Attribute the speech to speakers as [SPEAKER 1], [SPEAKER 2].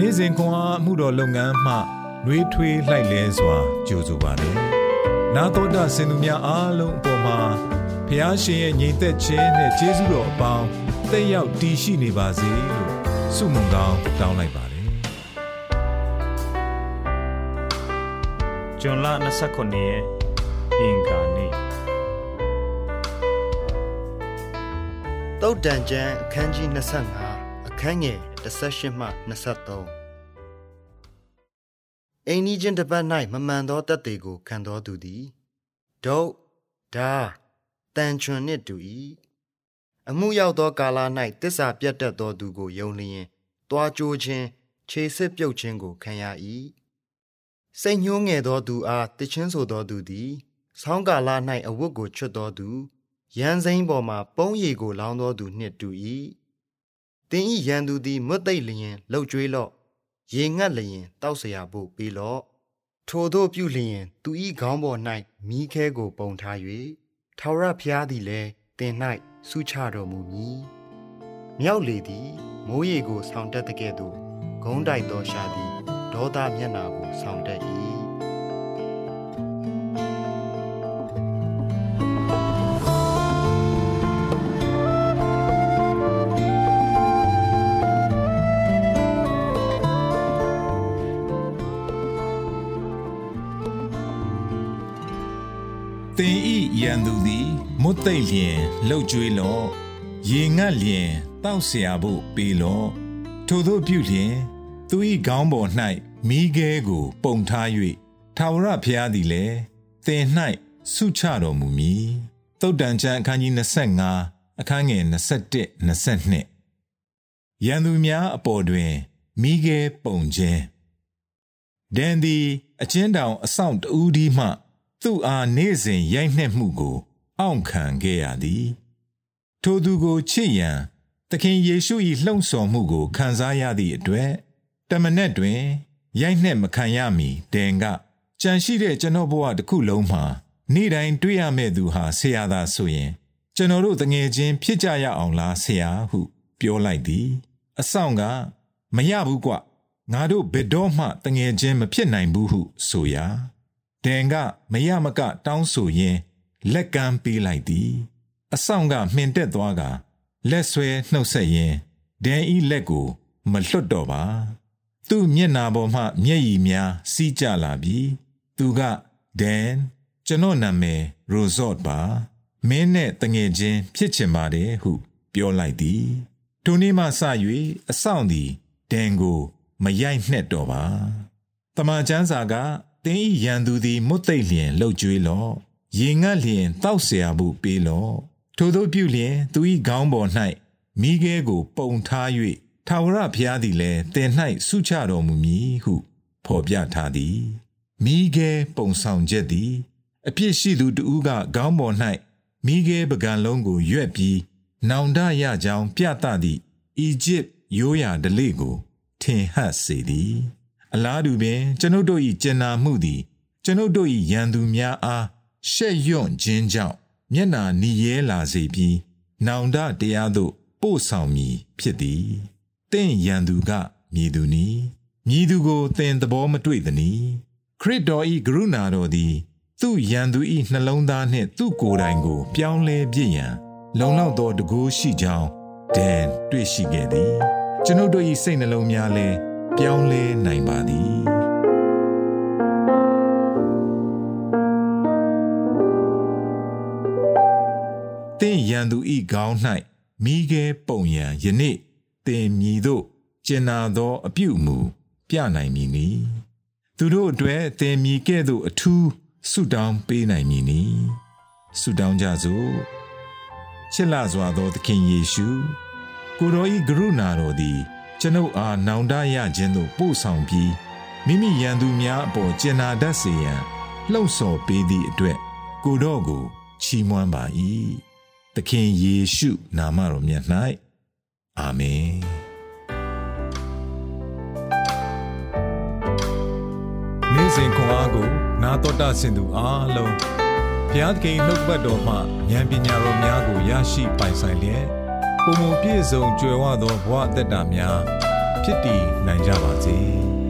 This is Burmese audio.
[SPEAKER 1] နေ့စဉ်ခွန်အားမှုတော်လုပ်ငန်းမှနှွေးထွေးလှိုက်လဲစွာကြိုဆိုပါတယ်။နာတော်တာစင်သူများအားလုံးအပေါ်မှာဖះရှင်ရဲ့ညီသက်ခြင်းနဲ့ကျေးဇူးတော်အပေါင်းတက်ရောက်တည်ရှိနေပါစေလို့ဆုမွန်ကောင်းတောင်းလိုက်ပါတယ်။
[SPEAKER 2] ဂျွန်လ29ရက်အင်္ဂါနေ့
[SPEAKER 3] တုတ်တန်ကျမ်းအခန်းကြီး25အခန်းငယ် 18မှ23အိမ်နီးချင်းတစ်ပတ်၌မမှန်သောတက်သေးကိုခံတော်သူသည်ဒုတ်ဒါတန်ချွန်နှင့်တူ၏အမှုရောက်သောကာလ၌တစ္ဆာပြတ်တတ်သောသူကိုယုံလျင်တွားကြိုးခြင်းခြေစစ်ပြုတ်ခြင်းကိုခံရ၏စိတ်ညှိုးငယ်သောသူအားတချင်းဆိုသောသူသည်ဆောင်းကာလ၌အဝတ်ကိုချွတ်သောသူရန်စိမ့်ပေါ်မှပုံးရည်ကိုလောင်းသောသူနှင့်တူ၏ တင်းဤရန်သူသည်မွတ်သိပ်လျင်လှုပ်ကြွေးလော့ရေငတ်လျင်တောက်เสียဖို့ပြီးလော့ထိုတို့ပြုလျင်သူဤခေါင်းပေါ်၌မိခဲကိုပုံထား၍ထာဝရဘုရားသည်လည်းတင်၌ဆုချတော်မူမည်မြောက်လေသည်မိုးရေကိုဆောင်တက်တဲ့ကဲ့သို့ဂုံးတိုက်သောရှာသည်ဒေါသမျက်နာကိုဆောင်တက်၏
[SPEAKER 1] သင်ဤရန်သူသည်မွတ်သိပ်လျင်လှုပ်ကြွေးလော့ရေငတ်လျင်တောက်เสียဖို့ပေးလော့ထို့သောပြုလျင်သူဤခေါင်းပေါ်၌မိခဲကို ပုံထား၍ထာဝရဘုရားသည်လည်းသင်၌ဆုချတော်မူမည်သုတ်တန်ကျမ်းအခန်းကြီး25အခန်းငယ်21 22ရန်သူများအပေါ်တွင်မိခဲပုံခြင်းဒန်သည်အချင်းတောင်အဆောင်တူးဒီမှ သူ့အားနေ့စဉ်ရိုက်နှက်မှုကို အောင့်ခံခဲ့ရသည်ထိုသူကိုချစ်ရန်သခင်ယေရှု၏လှုံ့ဆော်မှုကိုခံစားရသည့်အတွက်တမနက်တွင်ရိုက်နှက်မခံရမီဒန်ကကြံရှိတဲ့ကျွန်တော်ဘဝတစ်ခုလုံးမှာနေ့တိုင်းတွေ့ရမယ့်သူဟာဆရာသာဆိုရင် ကျွန်တော်တို့တငယ်ချင်းဖြစ်ကြရအောင်လားဆရာဟု ပြောလိုက်သည် အဆောင်ကမရဘူးကွငါတို့ဘယ်တော့မှတငယ်ချင်းမဖြစ်နိုင်ဘူးဟုဆိုရာ ဒန်ကမရမကတောင်းဆိုရင်းလက်ကမ်းပေးလိုက်သည်အဆောင်ကမှင်တက်သွားကလက်ဆွဲနှုတ်ဆက်ရင်းဒန်ဤလက်ကိုမလွတ်တော့ပါ သူ့မျက်နာပေါ်မှမျက်ရည်များစီးကျလာပြီးသူကဒန်ကျွန်တော်နာမည်ရိုဇော့ပါမင်းနဲ့တငယ်ချင်းဖြစ်ချင်ပါတယ်ဟု ပြောလိုက်သည်ထိုနေ့မှစ၍အဆောင်သည်ဒန်ကို မရိုက်နှက်တော့ပါတမန်ကျမ်းစာကတ င်းဤရန်သူသည်မွတ်သိပ်လျင်လှုပ်ကြွေးလော့ရေငတ်လျင်တောက်เสียမှုပေးလော့ထို့သောပြုလျင်သူ၏ခေါင်းပေါ်၌မိခဲကို ပုံထား၍ထာဝရဘုရားသည်လည်းတင်၌ဆုချတော်မူမည်ဟု ဖော်ပြထားသည်မိခဲပုံဆောင်ချက်သည် အပြစ်ရှိသူတဦးကခေါင်းပေါ်၌မိခဲပကံလုံးကိုရွက်ပြီးနောင်တရကြောင်းပြသသည့်အီဂျစ်ရိုးရာဓလေ့ကို ထင်ဟပ်စေသည် အလားတူပင် ကျွန်ုပ်တို့၏ကျင်နာမှုသည် ကျွန်ုပ်တို့၏ရန်သူများအားရှက်ရွံ့ခြင်းကြောင့်မျက်နာနီရဲလာစေပြီးနောင်တတရားသို့ပို့ဆောင်မည်ဖြစ်သည်တင့်ရန်သူကမြည်သူနီမြည်သူကိုသင်သဘောမတွေ့သနီခရစ်တော်၏ကရုဏာတော်သည် သူ့ရန်သူ၏နှလုံးသားနှင့်သူ့ကိုယ်တိုင်ကို ပြောင်းလဲပြည့်ရန် လုံလောက်သောတကူရှိကြောင်းဒန်တွေ့ရှိခဲ့သည်ကျွန်ုပ်တို့၏စိတ်နှလုံးများလည်း ပြောင်းလဲနိုင်ပါသည်သင်ရန်သူဤကောင်း၌မိခဲပုံရန်ယနေ့သင်မြည်တို့ကျင်နာသောအပြုမူပြနိုင်မည်နီသူတို့အတွက်သင်မြည်ကဲ့သို့အထူးဆုတောင်းပေးနိုင်မည်နီဆုတောင်းကြစို့ချစ်လာစွာသောသခင်ယေရှုကိုရောဤကရုဏာတော်သည် ကျွန်ုပ်အားနောင်တရခြင်းသို့ပို့ဆောင်ပြီးမိမိရန်သူများအပေါ်ကျင်နာတတ်စေရန်လှုံ့ဆော်ပေးသည့်အတွက်ကိုတော့ကိုချီးမွမ်းပါ၏သခင်ယေရှုနာမတော်မြတ်၌အာမင်နေ့စဉ်ခွန်အားကို နာတော်တာဆင်သူအားလုံးဘုရားသခင်နှုတ်ပတ်တော်မှဉာဏ်ပညာတော်များကိုရရှိပိုင်ဆိုင်လျက် ပုံမပြည့်စုံကြွယ်ဝသောဘဝအတ္တများဖဖြစ်တည်နိုင်ကြပါစေ။